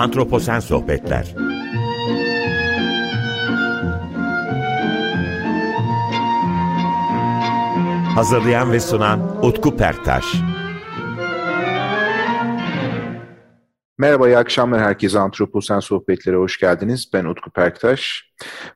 Antroposen Sohbetler Hazırlayan ve sunan Utku Perktaş Merhaba, iyi akşamlar herkese. Antroposen Sohbetlere hoş geldiniz. Ben Utku Perktaş.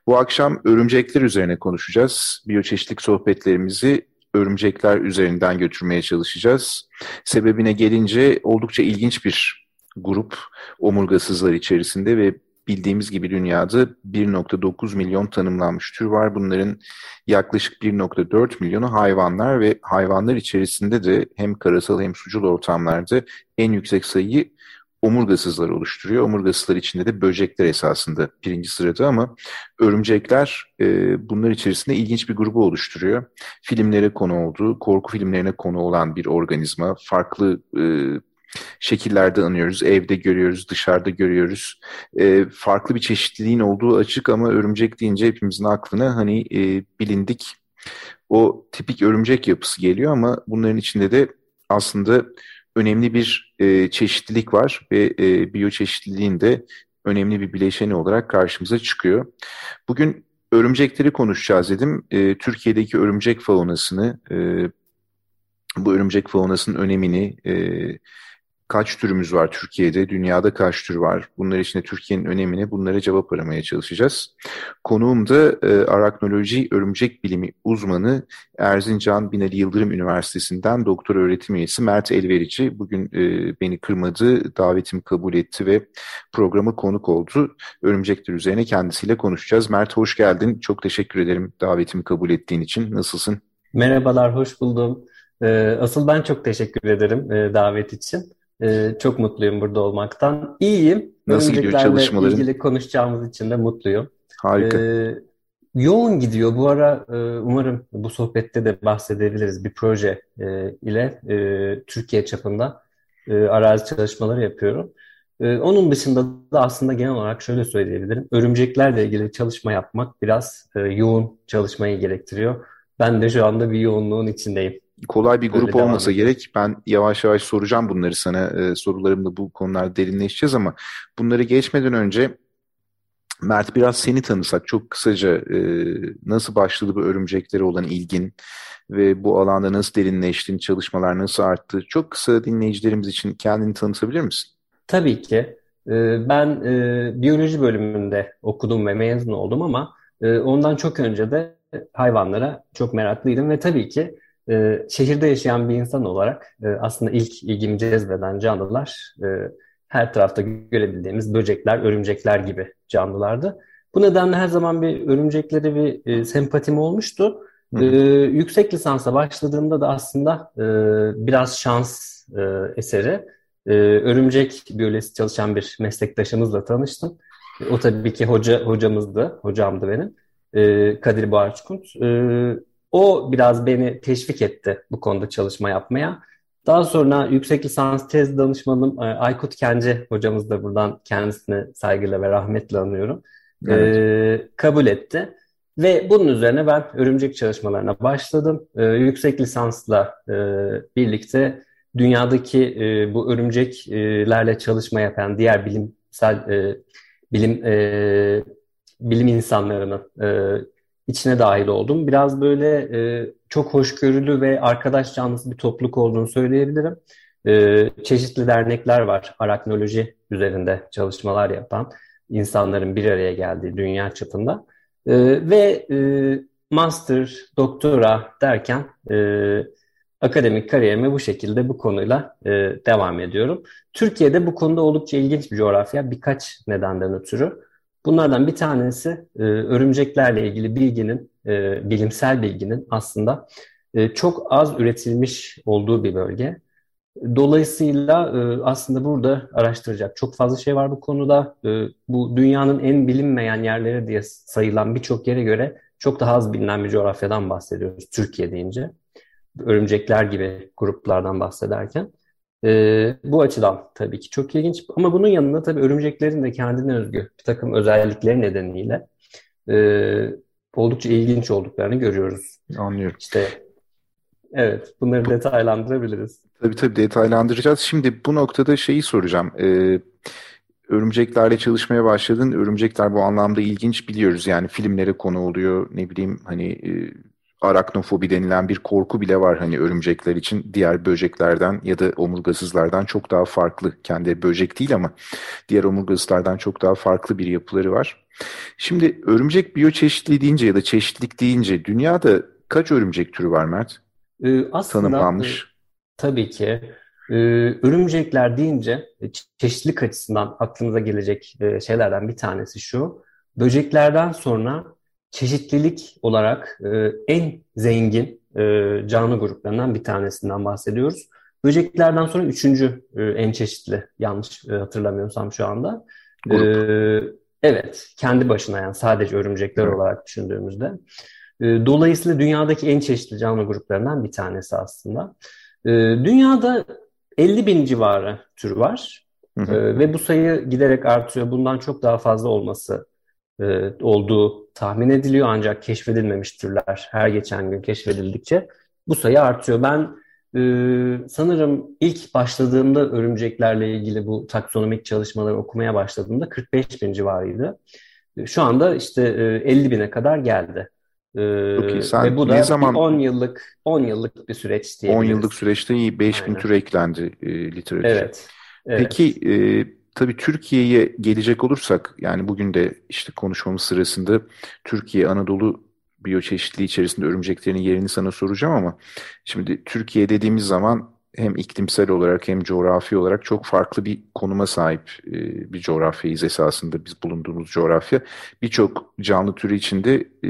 Bu akşam örümcekler üzerine konuşacağız. Biyoçeşitlik sohbetlerimizi örümcekler üzerinden götürmeye çalışacağız. Sebebine gelince oldukça ilginç bir grup omurgasızlar içerisinde ve bildiğimiz gibi dünyada 1.9 milyon tanımlanmış tür var. Bunların yaklaşık 1.4 milyonu hayvanlar ve hayvanlar içerisinde de hem karasal hem sucul ortamlarda en yüksek sayıyı omurgasızlar oluşturuyor. Omurgasızlar içinde de böcekler esasında birinci sırada ama örümcekler e, bunlar içerisinde ilginç bir grubu oluşturuyor. Filmlere konu olduğu, korku filmlerine konu olan bir organizma. Farklı e, şekillerde anıyoruz. Evde görüyoruz, dışarıda görüyoruz. E, farklı bir çeşitliliğin olduğu açık ama örümcek deyince hepimizin aklına hani e, bilindik o tipik örümcek yapısı geliyor ama bunların içinde de aslında önemli bir e, çeşitlilik var ve e, biyoçeşitliliğin de önemli bir bileşeni olarak karşımıza çıkıyor. Bugün örümcekleri konuşacağız dedim. E, Türkiye'deki örümcek faunasını, e, bu örümcek faunasının önemini, e, kaç türümüz var Türkiye'de, dünyada kaç tür var, bunlar içinde Türkiye'nin önemini bunlara cevap aramaya çalışacağız. Konuğum da e, araknoloji örümcek bilimi uzmanı Erzincan Binali Yıldırım Üniversitesi'nden doktor öğretim üyesi Mert Elverici. Bugün e, beni kırmadı, davetimi kabul etti ve programa konuk oldu. Örümcekler üzerine kendisiyle konuşacağız. Mert hoş geldin. Çok teşekkür ederim davetimi kabul ettiğin için. Nasılsın? Merhabalar, hoş buldum. E, asıl ben çok teşekkür ederim e, davet için. Ee, çok mutluyum burada olmaktan. İyiyim. Nasıl gidiyor çalışmaların? ilgili konuşacağımız için de mutluyum. Harika. Ee, yoğun gidiyor. Bu ara e, umarım bu sohbette de bahsedebiliriz. Bir proje e, ile e, Türkiye çapında e, arazi çalışmaları yapıyorum. E, onun dışında da aslında genel olarak şöyle söyleyebilirim. Örümceklerle ilgili çalışma yapmak biraz e, yoğun çalışmayı gerektiriyor. Ben de şu anda bir yoğunluğun içindeyim kolay bir grup Öyle olmasa gerek. Ben yavaş yavaş soracağım bunları sana. E, sorularımda bu konularda derinleşeceğiz ama bunları geçmeden önce Mert biraz seni tanısak çok kısaca e, nasıl başladı bu örümceklere olan ilgin ve bu alanda nasıl derinleştin, çalışmalar nasıl arttı? Çok kısa dinleyicilerimiz için kendini tanıtabilir misin? Tabii ki. E, ben e, biyoloji bölümünde okudum ve mezun oldum ama e, ondan çok önce de hayvanlara çok meraklıydım ve tabii ki e, şehirde yaşayan bir insan olarak e, aslında ilk ilgimi cezbeden canlılar e, her tarafta görebildiğimiz böcekler, örümcekler gibi canlılardı. Bu nedenle her zaman bir örümceklere bir e, sempatim olmuştu. E, yüksek lisansa başladığımda da aslında e, biraz şans e, eseri e, örümcek biyolojisi çalışan bir meslektaşımızla tanıştım. O tabii ki hoca hocamızdı, hocamdı benim. E, Kadir Boğaçkunt. E, o biraz beni teşvik etti bu konuda çalışma yapmaya. Daha sonra yüksek lisans tez danışmanım e, Aykut Kence hocamız da buradan kendisine saygıyla ve rahmetle anıyorum. Evet. Ee, kabul etti. Ve bunun üzerine ben örümcek çalışmalarına başladım. Ee, yüksek lisansla e, birlikte dünyadaki e, bu örümceklerle çalışma yapan diğer bilimsel e, bilim e, bilim insanlarının e, içine dahil oldum. Biraz böyle e, çok hoşgörülü ve arkadaş canlısı bir topluluk olduğunu söyleyebilirim. E, çeşitli dernekler var araknoloji üzerinde çalışmalar yapan insanların bir araya geldiği dünya çapında. E, ve e, master, doktora derken e, akademik kariyerime bu şekilde bu konuyla e, devam ediyorum. Türkiye'de bu konuda oldukça ilginç bir coğrafya birkaç nedenden ötürü. Bunlardan bir tanesi e, örümceklerle ilgili bilginin, e, bilimsel bilginin aslında e, çok az üretilmiş olduğu bir bölge. Dolayısıyla e, aslında burada araştıracak çok fazla şey var bu konuda. E, bu dünyanın en bilinmeyen yerleri diye sayılan birçok yere göre çok daha az bilinen bir coğrafyadan bahsediyoruz Türkiye deyince. Örümcekler gibi gruplardan bahsederken. E, bu açıdan tabii ki çok ilginç. Ama bunun yanında tabii örümceklerin de kendine özgü bir takım özellikleri nedeniyle e, oldukça ilginç olduklarını görüyoruz. Anlıyorum. İşte evet bunları bu, detaylandırabiliriz. Tabii tabii detaylandıracağız. Şimdi bu noktada şeyi soracağım. Ee, örümceklerle çalışmaya başladın. Örümcekler bu anlamda ilginç biliyoruz. Yani filmlere konu oluyor. Ne bileyim hani e, araknofobi denilen bir korku bile var hani örümcekler için diğer böceklerden ya da omurgasızlardan çok daha farklı. Kendi böcek değil ama diğer omurgasızlardan çok daha farklı bir yapıları var. Şimdi örümcek biyoçeşitliliği deyince ya da çeşitlilik deyince dünyada kaç örümcek türü var Mert? Ee, aslında Tanımlanmış. E, tabii ki. Ee, örümcekler deyince e, çeşitlilik açısından aklınıza gelecek e, şeylerden bir tanesi şu. Böceklerden sonra çeşitlilik olarak e, en zengin e, canlı gruplarından bir tanesinden bahsediyoruz. Böceklerden sonra üçüncü e, en çeşitli yanlış e, hatırlamıyorsam şu anda. E, evet kendi başına yani sadece örümcekler olarak düşündüğümüzde. E, dolayısıyla dünyadaki en çeşitli canlı gruplarından bir tanesi aslında. E, dünyada 50 bin civarı tür var. Hı hı. E, ve bu sayı giderek artıyor. Bundan çok daha fazla olması e, olduğu tahmin ediliyor ancak keşfedilmemiş türler her geçen gün keşfedildikçe bu sayı artıyor. Ben e, sanırım ilk başladığımda örümceklerle ilgili bu taksonomik çalışmaları okumaya başladığımda 45 bin civarıydı. E, şu anda işte e, 50 bine kadar geldi. Ee, Çok iyi. Sen ve bu da ne zaman 10 yıllık 10 yıllık bir süreç diyebiliriz. 10 yıllık süreçte iyi 5000 tür eklendi e, literatüre. Evet. evet. Peki e, Tabii Türkiye'ye gelecek olursak yani bugün de işte konuşmamız sırasında Türkiye Anadolu biyoçeşitliliği içerisinde örümceklerin yerini sana soracağım ama şimdi Türkiye dediğimiz zaman hem iklimsel olarak hem coğrafi olarak çok farklı bir konuma sahip e, bir coğrafyayız esasında biz bulunduğumuz coğrafya. Birçok canlı türü içinde e,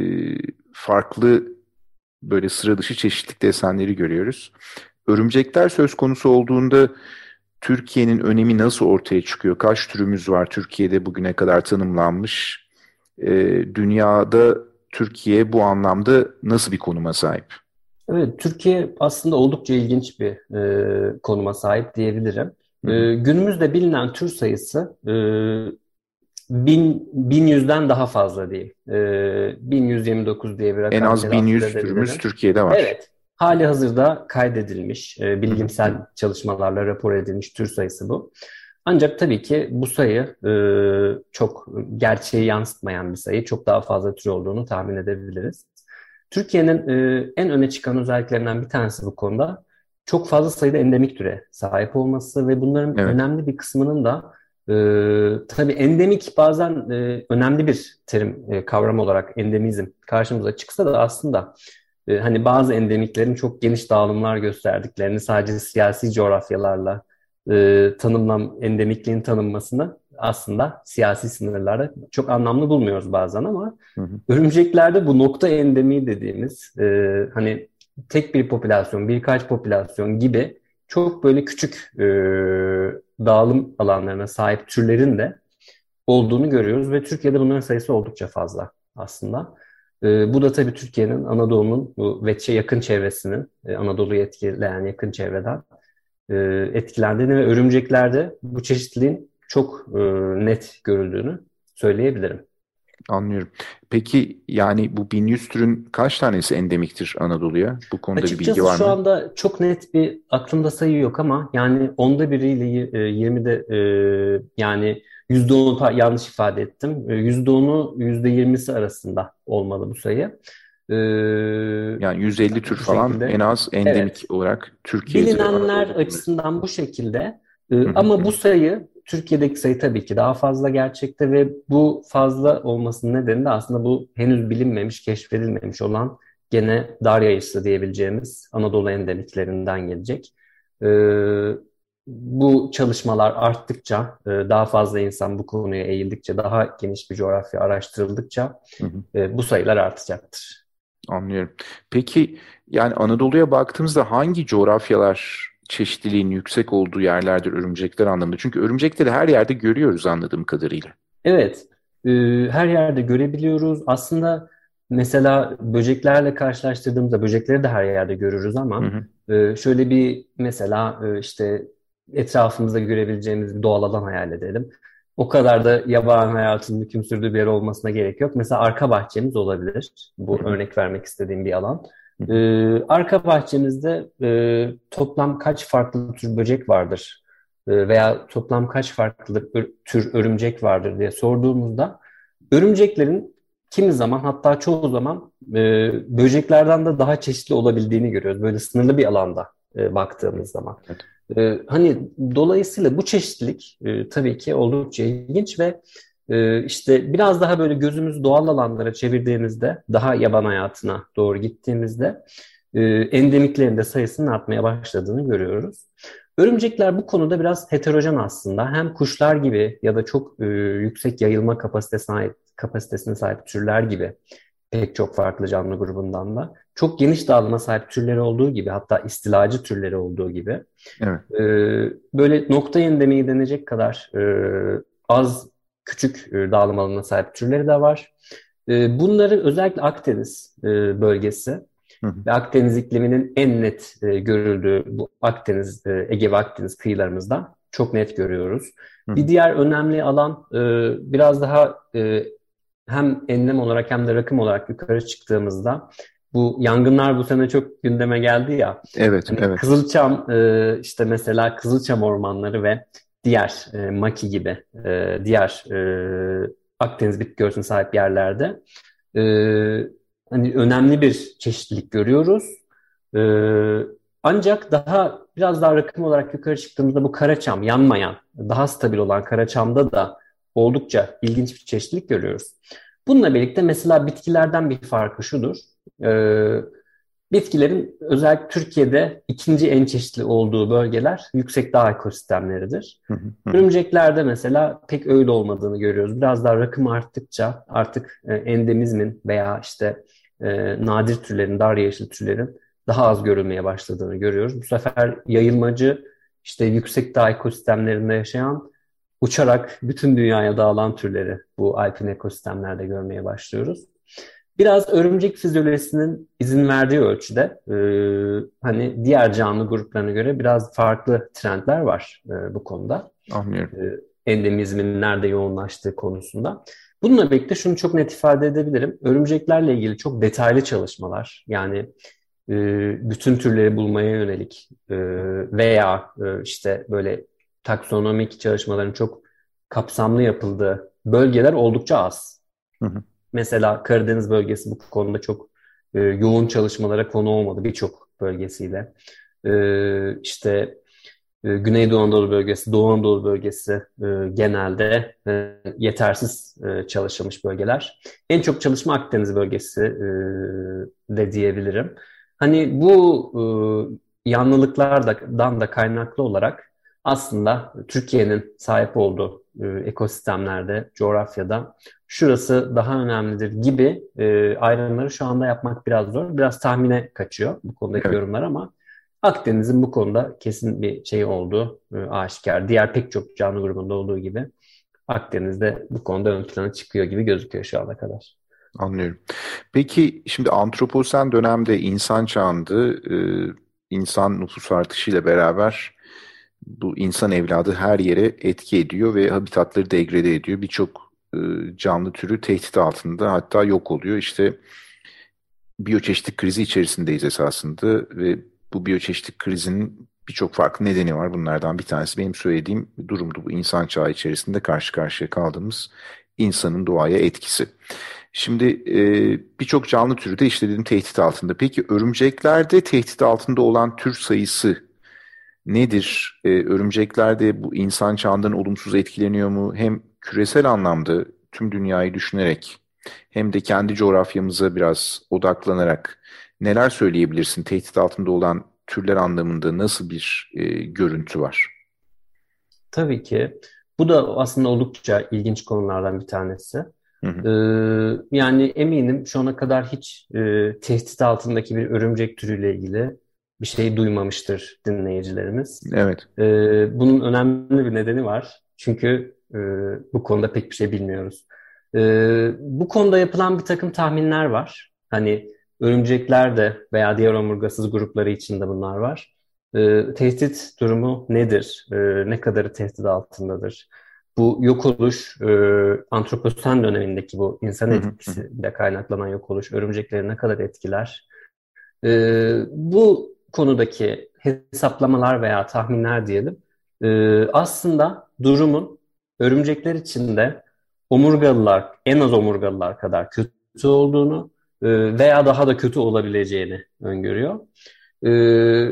farklı böyle sıra dışı çeşitlik desenleri görüyoruz. Örümcekler söz konusu olduğunda Türkiye'nin önemi nasıl ortaya çıkıyor? Kaç türümüz var Türkiye'de bugüne kadar tanımlanmış? E, dünyada Türkiye bu anlamda nasıl bir konuma sahip? Evet, Türkiye aslında oldukça ilginç bir e, konuma sahip diyebilirim. E, günümüzde bilinen tür sayısı e, bin, 1100'den daha fazla değil. E, 1129 diye bir rakam. En az 1100 türümüz Türkiye'de var. Evet, Hali hazırda kaydedilmiş, e, bilimsel çalışmalarla rapor edilmiş tür sayısı bu. Ancak tabii ki bu sayı e, çok gerçeği yansıtmayan bir sayı. Çok daha fazla tür olduğunu tahmin edebiliriz. Türkiye'nin e, en öne çıkan özelliklerinden bir tanesi bu konuda çok fazla sayıda endemik türe sahip olması ve bunların evet. önemli bir kısmının da e, tabii endemik bazen e, önemli bir terim, e, kavram olarak endemizm karşımıza çıksa da aslında e, hani bazı endemiklerin çok geniş dağılımlar gösterdiklerini sadece siyasi coğrafyalarla e, tanımlam endemikliğin tanınmasını aslında siyasi sınırlarda çok anlamlı bulmuyoruz bazen ama hı hı. örümceklerde bu nokta endemi dediğimiz e, hani tek bir popülasyon, birkaç popülasyon gibi çok böyle küçük e, dağılım alanlarına sahip türlerin de olduğunu görüyoruz ve Türkiye'de bunların sayısı oldukça fazla aslında. E, bu da tabii Türkiye'nin, Anadolu'nun bu ve yakın çevresinin, e, Anadolu'yu etkileyen yakın çevreden e, etkilendiğini ve örümceklerde bu çeşitliliğin çok e, net görüldüğünü söyleyebilirim. Anlıyorum. Peki yani bu 1100 türün kaç tanesi endemiktir Anadolu'ya? Bu konuda Açıkçası bir bilgi var mı? şu anda çok net bir aklımda sayı yok ama yani onda biriyle 20'de e, yani %10'u yanlış ifade ettim. %10'u %20'si arasında olmalı bu sayı. Ee, yani 150 tür falan şekilde. en az endemik evet. olarak Türkiye'de. Bilinenler açısından bu şekilde. Ee, ama bu sayı Türkiye'deki sayı tabii ki daha fazla gerçekte ve bu fazla olmasının nedeni de aslında bu henüz bilinmemiş, keşfedilmemiş olan gene dar yayısı diyebileceğimiz Anadolu endemiklerinden gelecek. Ee, bu çalışmalar arttıkça, e, daha fazla insan bu konuya eğildikçe, daha geniş bir coğrafya araştırıldıkça hı hı. E, bu sayılar artacaktır. Anlıyorum. Peki yani Anadolu'ya baktığımızda hangi coğrafyalar çeşitliliğin yüksek olduğu yerlerdir örümcekler anlamında? Çünkü örümcekleri her yerde görüyoruz anladığım kadarıyla. Evet, e, her yerde görebiliyoruz. Aslında mesela böceklerle karşılaştırdığımızda böcekleri de her yerde görürüz ama hı hı. şöyle bir mesela işte etrafımızda görebileceğimiz bir doğal alan hayal edelim. O kadar da yaban hayatının hüküm sürdüğü bir yer olmasına gerek yok. Mesela arka bahçemiz olabilir. Bu örnek vermek istediğim bir alan. Ee, arka bahçemizde e, toplam kaç farklı tür böcek vardır e, veya toplam kaç farklı tür örümcek vardır diye sorduğumuzda örümceklerin kimi zaman hatta çoğu zaman e, böceklerden de daha çeşitli olabildiğini görüyoruz. Böyle sınırlı bir alanda e, baktığımız zaman. Evet. E, hani dolayısıyla bu çeşitlilik e, tabii ki oldukça ilginç ve e, işte biraz daha böyle gözümüz doğal alanlara çevirdiğimizde, daha yaban hayatına doğru gittiğimizde e, endemiklerin de sayısının artmaya başladığını görüyoruz. Örümcekler bu konuda biraz heterojen aslında. Hem kuşlar gibi ya da çok e, yüksek yayılma kapasitesine sahip, kapasitesine sahip türler gibi pek çok farklı canlı grubundan da çok geniş dağılıma sahip türleri olduğu gibi hatta istilacı türleri olduğu gibi evet. e, böyle nokta endemiği denecek kadar e, az küçük e, dağılım alanına sahip türleri de var. E, bunları özellikle Akdeniz e, bölgesi ve Akdeniz ikliminin en net e, görüldüğü bu Akdeniz, e, Ege ve Akdeniz kıyılarımızda çok net görüyoruz. Hı. Bir diğer önemli alan e, biraz daha e, hem enlem olarak hem de rakım olarak yukarı çıktığımızda bu yangınlar bu sene çok gündeme geldi ya. Evet, hani evet. Kızılçam e, işte mesela Kızılçam ormanları ve diğer e, maki gibi e, diğer e, Akdeniz bitki örtüsüne sahip yerlerde e, hani önemli bir çeşitlilik görüyoruz. E, ancak daha biraz daha rakım olarak yukarı çıktığımızda bu karaçam yanmayan, daha stabil olan karaçamda da oldukça ilginç bir çeşitlilik görüyoruz. Bununla birlikte mesela bitkilerden bir farkı şudur. E, bitkilerin özellikle Türkiye'de ikinci en çeşitli olduğu bölgeler yüksek dağ ekosistemleridir. Örümceklerde mesela pek öyle olmadığını görüyoruz. Biraz daha rakım arttıkça artık e, endemizmin veya işte e, nadir türlerin, dar yeşil türlerin daha az görülmeye başladığını görüyoruz. Bu sefer yayılmacı işte yüksek dağ ekosistemlerinde yaşayan uçarak bütün dünyaya dağılan türleri bu alpin ekosistemlerde görmeye başlıyoruz. Biraz örümcek fizyolojisinin izin verdiği ölçüde e, hani diğer canlı gruplarına göre biraz farklı trendler var e, bu konuda. Anlıyorum. E, endemizmin nerede yoğunlaştığı konusunda. Bununla birlikte şunu çok net ifade edebilirim. Örümceklerle ilgili çok detaylı çalışmalar yani e, bütün türleri bulmaya yönelik e, veya e, işte böyle taksonomik çalışmaların çok kapsamlı yapıldığı bölgeler oldukça az. Hı hı. Mesela Karadeniz bölgesi bu konuda çok e, yoğun çalışmalara konu olmadı birçok bölgesiyle. E, işte e, Güneydoğu Anadolu bölgesi, Doğu Anadolu bölgesi e, genelde e, yetersiz e, çalışılmış bölgeler. En çok çalışma Akdeniz bölgesi e, de diyebilirim. Hani bu e, yanlılıklardan da kaynaklı olarak aslında Türkiye'nin sahip olduğu e, ekosistemlerde, coğrafyada şurası daha önemlidir gibi e, ayrımları şu anda yapmak biraz zor. Biraz tahmine kaçıyor bu konudaki evet. yorumlar ama Akdeniz'in bu konuda kesin bir şey olduğu e, aşikar. Diğer pek çok canlı grubunda olduğu gibi Akdeniz'de bu konuda ön plana çıkıyor gibi gözüküyor şu ana kadar. Anlıyorum. Peki şimdi antroposen dönemde insan çağında e, insan nüfus artışıyla beraber bu insan evladı her yere etki ediyor ve habitatları degrade ediyor. Birçok e, canlı türü tehdit altında hatta yok oluyor. İşte biyoçeşitlik krizi içerisindeyiz esasında ve bu biyoçeşitlik krizinin birçok farklı nedeni var. Bunlardan bir tanesi benim söylediğim durumdu. Bu insan çağı içerisinde karşı karşıya kaldığımız insanın doğaya etkisi. Şimdi e, birçok canlı türü de işte dedim tehdit altında. Peki örümceklerde tehdit altında olan tür sayısı nedir? E, örümceklerde bu insan çağından olumsuz etkileniyor mu? Hem küresel anlamda tüm dünyayı düşünerek hem de kendi coğrafyamıza biraz odaklanarak neler söyleyebilirsin? Tehdit altında olan türler anlamında nasıl bir e, görüntü var? Tabii ki. Bu da aslında oldukça ilginç konulardan bir tanesi. Hı hı. Ee, yani eminim şu ana kadar hiç e, tehdit altındaki bir örümcek türüyle ilgili bir şey duymamıştır dinleyicilerimiz. Evet. Ee, bunun önemli bir nedeni var. Çünkü e, bu konuda pek bir şey bilmiyoruz. Ee, bu konuda yapılan bir takım tahminler var. Hani örümcekler de veya diğer omurgasız grupları için de bunlar var. Ee, tehdit durumu nedir? Ee, ne kadarı tehdit altındadır? Bu yok oluş, e, antroposen dönemindeki bu insan etkisiyle kaynaklanan yok oluş örümcekleri ne kadar etkiler? Ee, bu konudaki hesaplamalar veya tahminler diyelim Ee, aslında durumun örümcekler içinde omurgalılar, en az omurgalılar kadar kötü olduğunu e, veya daha da kötü olabileceğini öngörüyor. Ee,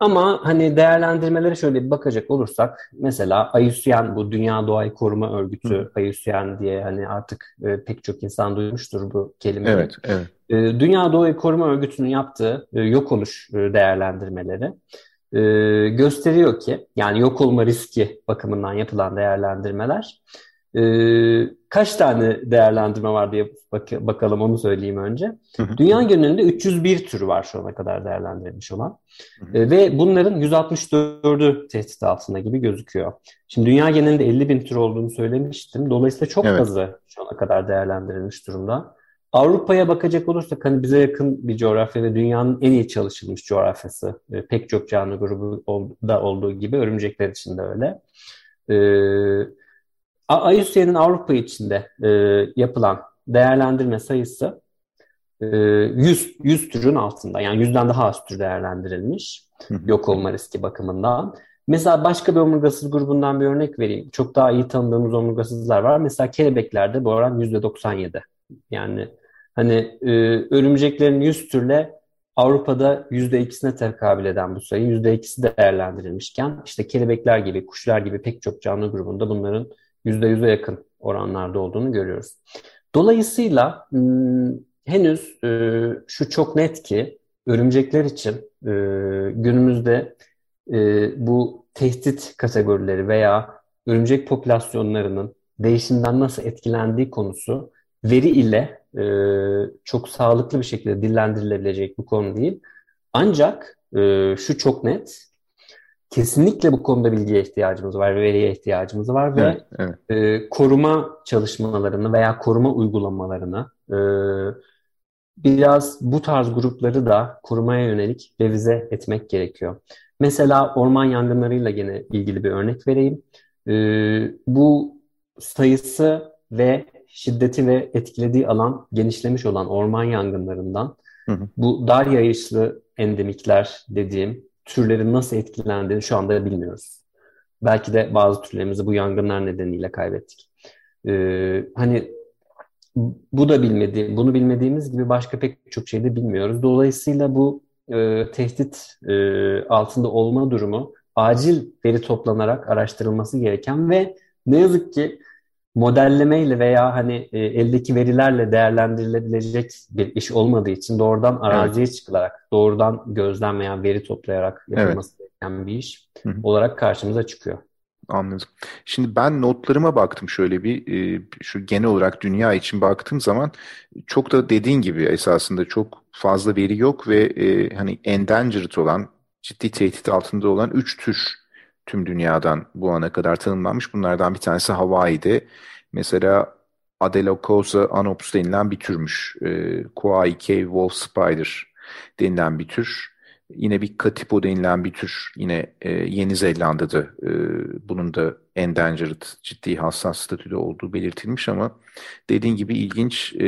ama hani değerlendirmelere şöyle bir bakacak olursak mesela IUCN bu Dünya Doğayı Koruma Örgütü Hı. IUCN diye hani artık e, pek çok insan duymuştur bu kelimeyi. Evet, evet. E, Dünya Doğayı Koruma Örgütü'nün yaptığı e, yok oluş e, değerlendirmeleri e, gösteriyor ki yani yok olma riski bakımından yapılan değerlendirmeler e, kaç tane değerlendirme var diye bak bakalım onu söyleyeyim önce. Dünya genelinde 301 tür var şu ana kadar değerlendirilmiş olan. E, ve bunların 164'ü tehdit altında gibi gözüküyor. Şimdi dünya genelinde 50 bin tür olduğunu söylemiştim. Dolayısıyla çok evet. fazla şu ana kadar değerlendirilmiş durumda. Avrupa'ya bakacak olursak hani bize yakın bir coğrafya ve dünyanın en iyi çalışılmış coğrafyası. E, pek çok canlı grubu da olduğu gibi örümcekler için de öyle. Evet IUCN'in Avrupa içinde e, yapılan değerlendirme sayısı e, 100, 100 türün altında. Yani 100'den daha az tür değerlendirilmiş yok olma riski bakımından. Mesela başka bir omurgasız grubundan bir örnek vereyim. Çok daha iyi tanıdığımız omurgasızlar var. Mesela kelebeklerde bu oran %97. Yani hani e, örümceklerin 100 türle Avrupa'da %2'sine tekabül eden bu sayı %2'si değerlendirilmişken işte kelebekler gibi, kuşlar gibi pek çok canlı grubunda bunların %100'e yakın oranlarda olduğunu görüyoruz. Dolayısıyla hmm, henüz e, şu çok net ki örümcekler için e, günümüzde bu tehdit kategorileri veya örümcek popülasyonlarının değişimden nasıl etkilendiği konusu veri ile çok sağlıklı bir şekilde dillendirilebilecek bir konu değil. Ancak şu çok net, kesinlikle bu konuda bilgiye ihtiyacımız var, veriye ihtiyacımız var ve evet, evet. E, koruma çalışmalarını veya koruma uygulamalarını e, biraz bu tarz grupları da korumaya yönelik revize etmek gerekiyor. Mesela orman yangınlarıyla gene ilgili bir örnek vereyim. E, bu sayısı ve şiddeti ve etkilediği alan genişlemiş olan orman yangınlarından hı hı. bu dar yayışlı endemikler dediğim türlerin nasıl etkilendiğini şu anda bilmiyoruz. Belki de bazı türlerimizi bu yangınlar nedeniyle kaybettik. Ee, hani bu da bilmedi, bunu bilmediğimiz gibi başka pek çok şey de bilmiyoruz. Dolayısıyla bu e, tehdit e, altında olma durumu acil veri toplanarak araştırılması gereken ve ne yazık ki modellemeyle veya hani e, eldeki verilerle değerlendirilebilecek bir iş olmadığı için doğrudan araziye evet. çıkılarak, doğrudan gözlem veya veri toplayarak yapılması evet. gereken bir iş Hı-hı. olarak karşımıza çıkıyor. Anladım. Şimdi ben notlarıma baktım şöyle bir e, şu genel olarak dünya için baktığım zaman çok da dediğin gibi esasında çok fazla veri yok ve e, hani endangered olan ciddi tehdit altında olan üç tür tüm dünyadan bu ana kadar tanımlanmış. Bunlardan bir tanesi Hawaii'de. Mesela Adelocosa anops denilen bir türmüş. E, Kauai Cave Wolf Spider denilen bir tür. Yine bir Katipo denilen bir tür. Yine e, Yeni Zelanda'da e, bunun da endangered, ciddi hassas statüde olduğu belirtilmiş ama dediğin gibi ilginç e,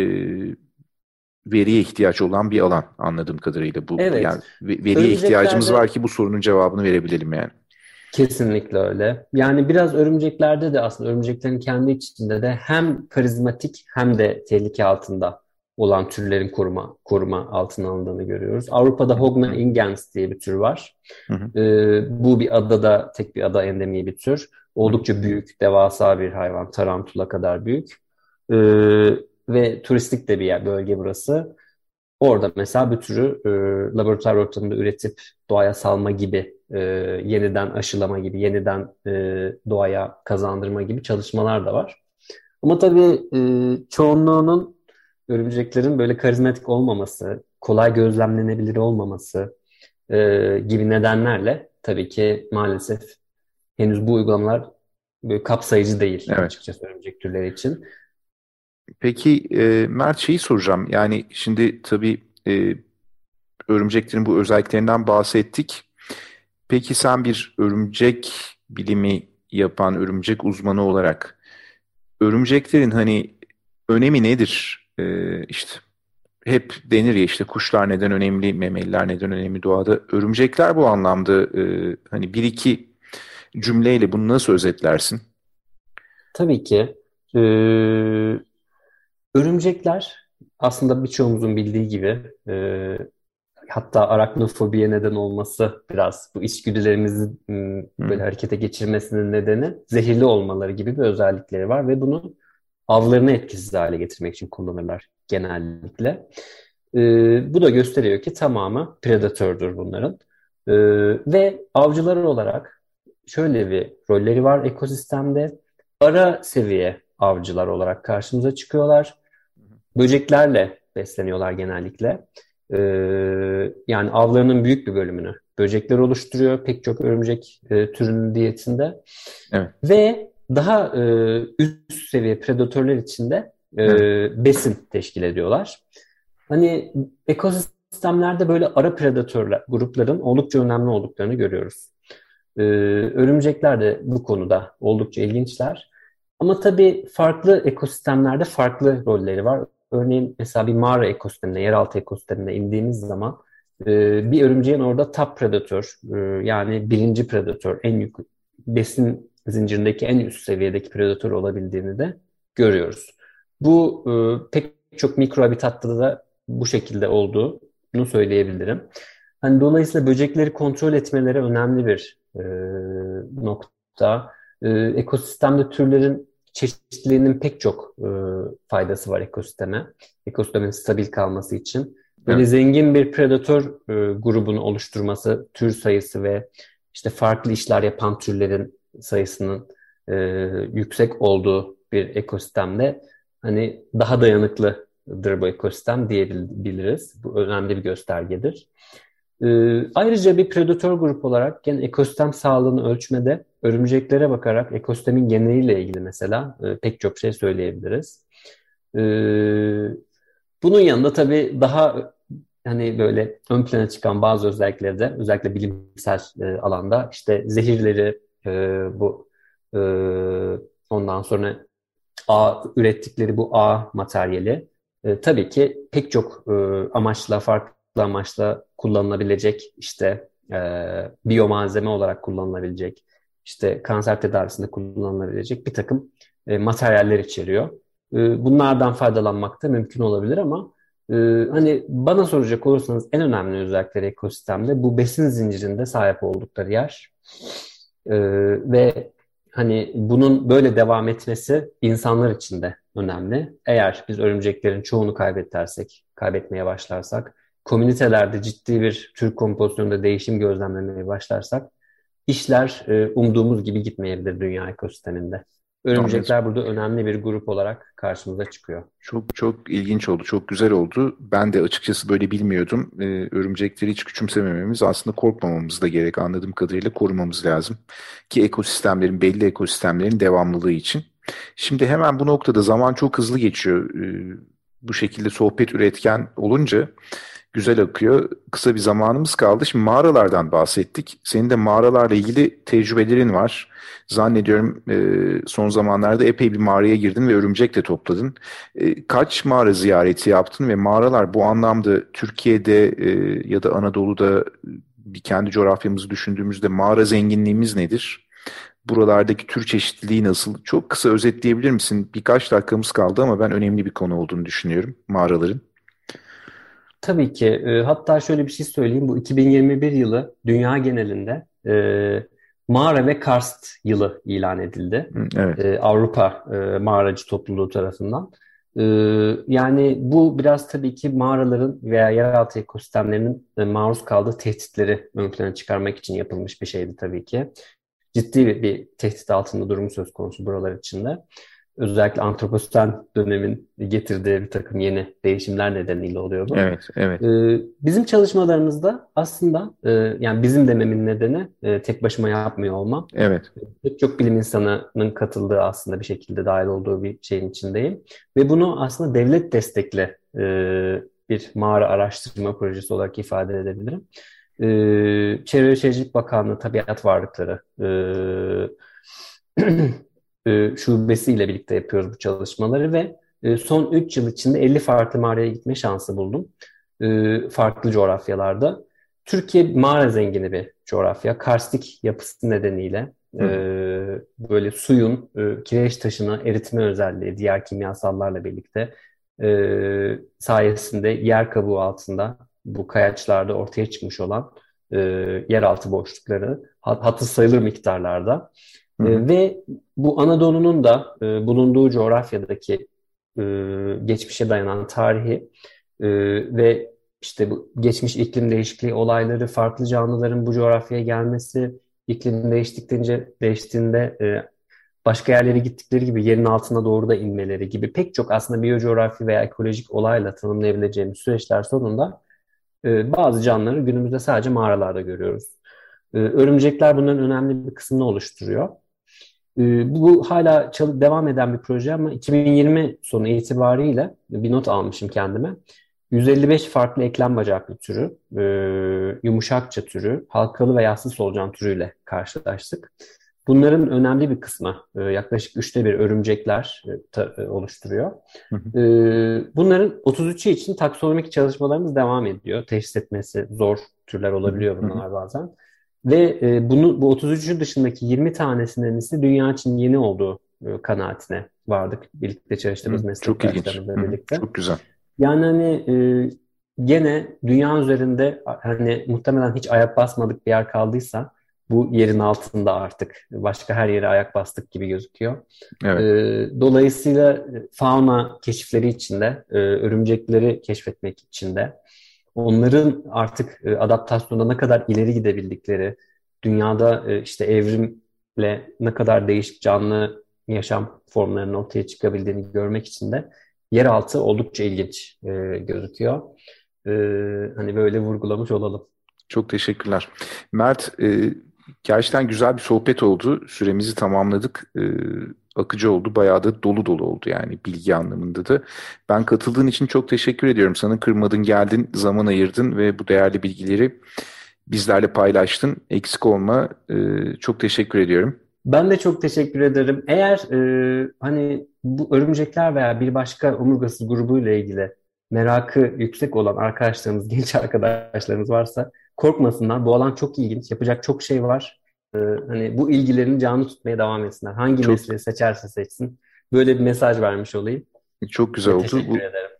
veriye ihtiyaç olan bir alan anladığım kadarıyla bu. Evet. Yani veriye ihtiyacımız var ki bu sorunun cevabını verebilelim yani. Kesinlikle öyle. Yani biraz örümceklerde de aslında örümceklerin kendi içinde de hem karizmatik hem de tehlike altında olan türlerin koruma koruma altına alındığını görüyoruz. Avrupa'da Hogna ingens diye bir tür var. Hı hı. Ee, bu bir adada, tek bir ada endemi bir tür. Oldukça büyük, devasa bir hayvan. Tarantula kadar büyük. Ee, ve turistik de bir yer, bölge burası. Orada mesela bir türü e, laboratuvar ortamında üretip doğaya salma gibi, e, yeniden aşılama gibi, yeniden e, doğaya kazandırma gibi çalışmalar da var. Ama tabii e, çoğunluğunun örümceklerin böyle karizmatik olmaması, kolay gözlemlenebilir olmaması e, gibi nedenlerle tabii ki maalesef henüz bu uygulamalar böyle kapsayıcı değil evet. açıkçası örümcek türleri için. Peki e, Mert şeyi soracağım. Yani şimdi tabii e, örümceklerin bu özelliklerinden bahsettik. Peki sen bir örümcek bilimi yapan örümcek uzmanı olarak örümceklerin hani önemi nedir? E, işte hep denir ya işte kuşlar neden önemli, memeliler neden önemli doğada. Örümcekler bu anlamda e, hani bir iki cümleyle bunu nasıl özetlersin? Tabii ki. Ee, örümcekler aslında birçoğumuzun bildiği gibi e, hatta araknofobiye neden olması biraz bu içgüdülerimizi böyle harekete geçirmesinin nedeni zehirli olmaları gibi bir özellikleri var ve bunu avlarını etkisiz hale getirmek için kullanırlar genellikle. Ee, bu da gösteriyor ki tamamı predatördür bunların. Ee, ve avcılar olarak şöyle bir rolleri var ekosistemde. Ara seviye avcılar olarak karşımıza çıkıyorlar. Böceklerle besleniyorlar genellikle. Ee, yani avlarının büyük bir bölümünü böcekler oluşturuyor pek çok örümcek e, türünün diyetinde. Evet. Ve daha e, üst seviye predatörler içinde e, besin teşkil ediyorlar. Hani ekosistemlerde böyle ara predatörler grupların oldukça önemli olduklarını görüyoruz. E, örümcekler de bu konuda oldukça ilginçler. Ama tabii farklı ekosistemlerde farklı rolleri var. Örneğin mesela bir mağara ekosistemine, yeraltı ekosistemine indiğimiz zaman e, bir örümceğin orada top predatör e, yani birinci predatör, en yük besin zincirindeki en üst seviyedeki predatör olabildiğini de görüyoruz. Bu e, pek çok mikro habitatta da bu şekilde olduğunu söyleyebilirim. Hani dolayısıyla böcekleri kontrol etmeleri önemli bir e, nokta. E, ekosistemde türlerin çeşitliliğinin pek çok e, faydası var ekosisteme. Ekosistemin stabil kalması için. Böyle evet. zengin bir predatör e, grubunu oluşturması, tür sayısı ve işte farklı işler yapan türlerin sayısının e, yüksek olduğu bir ekosistemde hani daha dayanıklıdır bu ekosistem diyebiliriz. Bu önemli bir göstergedir. E, ayrıca bir predatör grup olarak gene ekosistem sağlığını ölçmede örümceklere bakarak ekosistemin geneliyle ilgili mesela e, pek çok şey söyleyebiliriz. E, bunun yanında tabii daha hani böyle ön plana çıkan bazı özellikleri de özellikle bilimsel e, alanda işte zehirleri e, bu ondan sonra A ürettikleri bu A materyali e, tabii ki pek çok e, amaçla farklı amaçla kullanılabilecek işte e, biyomalzeme olarak kullanılabilecek işte kanser tedavisinde kullanılabilecek bir takım e, materyaller içeriyor. E, bunlardan faydalanmak da mümkün olabilir ama e, hani bana soracak olursanız en önemli özellikleri ekosistemde bu besin zincirinde sahip oldukları yer e, ve hani bunun böyle devam etmesi insanlar için de önemli. Eğer biz örümceklerin çoğunu kaybedersek, kaybetmeye başlarsak, komünitelerde ciddi bir tür kompozisyonunda değişim gözlemlemeye başlarsak işler e, umduğumuz gibi gitmeyebilir dünya ekosisteminde. Örümcekler Anladım. burada önemli bir grup olarak karşımıza çıkıyor. Çok çok ilginç oldu, çok güzel oldu. Ben de açıkçası böyle bilmiyordum. Ee, örümcekleri hiç küçümsemememiz, aslında korkmamamız da gerek. Anladığım kadarıyla korumamız lazım. Ki ekosistemlerin, belli ekosistemlerin devamlılığı için. Şimdi hemen bu noktada zaman çok hızlı geçiyor. Ee, bu şekilde sohbet üretken olunca güzel akıyor. Kısa bir zamanımız kaldı. Şimdi mağaralardan bahsettik. Senin de mağaralarla ilgili tecrübelerin var. Zannediyorum e, son zamanlarda epey bir mağaraya girdin ve örümcek de topladın. E, kaç mağara ziyareti yaptın ve mağaralar bu anlamda Türkiye'de e, ya da Anadolu'da bir kendi coğrafyamızı düşündüğümüzde mağara zenginliğimiz nedir? Buralardaki tür çeşitliliği nasıl? Çok kısa özetleyebilir misin? Birkaç dakikamız kaldı ama ben önemli bir konu olduğunu düşünüyorum mağaraların. Tabii ki. E, hatta şöyle bir şey söyleyeyim. Bu 2021 yılı dünya genelinde e, mağara ve karst yılı ilan edildi. Evet. E, Avrupa e, Mağaracı Topluluğu tarafından. E, yani bu biraz tabii ki mağaraların veya yeraltı ekosistemlerinin e, maruz kaldığı tehditleri ön plana çıkarmak için yapılmış bir şeydi tabii ki. Ciddi bir, bir tehdit altında durumu söz konusu buralar içinde özellikle antroposen dönemin getirdiği bir takım yeni değişimler nedeniyle oluyor bu. Evet, evet. Ee, bizim çalışmalarımızda aslında e, yani bizim dememin nedeni e, tek başıma yapmıyor olmam. Evet. Pek çok bilim insanının katıldığı aslında bir şekilde dahil olduğu bir şeyin içindeyim. Ve bunu aslında devlet destekli e, bir mağara araştırma projesi olarak ifade edebilirim. E, Çevre ve Şehircilik Bakanlığı Tabiat Varlıkları e, e, şubesiyle birlikte yapıyoruz bu çalışmaları ve e, son 3 yıl içinde 50 farklı mağaraya gitme şansı buldum. E, farklı coğrafyalarda. Türkiye mağara zengini bir coğrafya. Karstik yapısı nedeniyle E, böyle suyun e, kireç taşını eritme özelliği diğer kimyasallarla birlikte e, sayesinde yer kabuğu altında bu kayaçlarda ortaya çıkmış olan e, yeraltı boşlukları hatı sayılır miktarlarda. E, ve bu Anadolu'nun da e, bulunduğu coğrafyadaki e, geçmişe dayanan tarihi e, ve işte bu geçmiş iklim değişikliği olayları, farklı canlıların bu coğrafyaya gelmesi, iklim değiştikçe değiştiğinde e, başka yerlere gittikleri gibi yerin altına doğru da inmeleri gibi pek çok aslında biyocoğrafi veya ekolojik olayla tanımlayabileceğimiz süreçler sonunda e, bazı canlıları günümüzde sadece mağaralarda görüyoruz. E, örümcekler bunların önemli bir kısmını oluşturuyor. E, bu hala devam eden bir proje ama 2020 sonu itibariyle bir not almışım kendime. 155 farklı eklem bacaklı türü, yumuşakça türü, halkalı ve yassı solucan türüyle karşılaştık. Bunların önemli bir kısmı, yaklaşık üçte bir örümcekler oluşturuyor. Bunların 33'ü için taksonomik çalışmalarımız devam ediyor. Teşhis etmesi zor türler olabiliyor bunlar bazen. Ve e, bunu bu 33'ün dışındaki 20 tanesinin ise dünya için yeni olduğu e, kanaatine vardık. Birlikte çalıştığımız meslektaşlarımızla birlikte. Çok güzel. Yani hani e, gene dünya üzerinde hani muhtemelen hiç ayak basmadık bir yer kaldıysa bu yerin altında artık başka her yere ayak bastık gibi gözüküyor. Evet. E, dolayısıyla fauna keşifleri içinde, e, örümcekleri keşfetmek içinde onların artık e, adaptasyonda ne kadar ileri gidebildikleri, dünyada e, işte evrimle ne kadar değişik canlı yaşam formlarının ortaya çıkabildiğini görmek için de yeraltı oldukça ilginç e, gözüküyor. Hani böyle vurgulamış olalım. Çok teşekkürler. Mert, gerçekten güzel bir sohbet oldu. Süremizi tamamladık akıcı oldu. Bayağı da dolu dolu oldu yani bilgi anlamında da. Ben katıldığın için çok teşekkür ediyorum. Sana kırmadın, geldin, zaman ayırdın ve bu değerli bilgileri bizlerle paylaştın. Eksik olma. Ee, çok teşekkür ediyorum. Ben de çok teşekkür ederim. Eğer e, hani bu örümcekler veya bir başka omurgasız grubuyla ilgili merakı yüksek olan arkadaşlarımız, genç arkadaşlarımız varsa korkmasınlar. Bu alan çok ilginç. Yapacak çok şey var. Ee, hani bu ilgilerini canlı tutmaya devam etsinler. Hangi çok, mesleği seçerse seçsin. Böyle bir mesaj vermiş olayım. Çok güzel oldu. Teşekkür bu, ederim.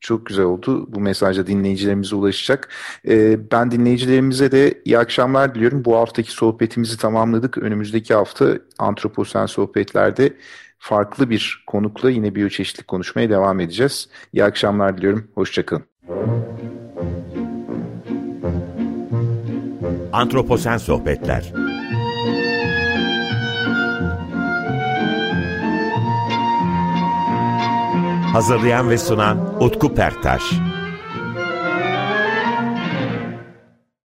Çok güzel oldu. Bu mesaj da dinleyicilerimize ulaşacak. Ee, ben dinleyicilerimize de iyi akşamlar diliyorum. Bu haftaki sohbetimizi tamamladık. Önümüzdeki hafta Antroposen Sohbetler'de farklı bir konukla yine biyoçeşitlik konuşmaya devam edeceğiz. İyi akşamlar diliyorum. Hoşçakalın. Antroposen Sohbetler Hazırlayan ve sunan Utku Perktaş.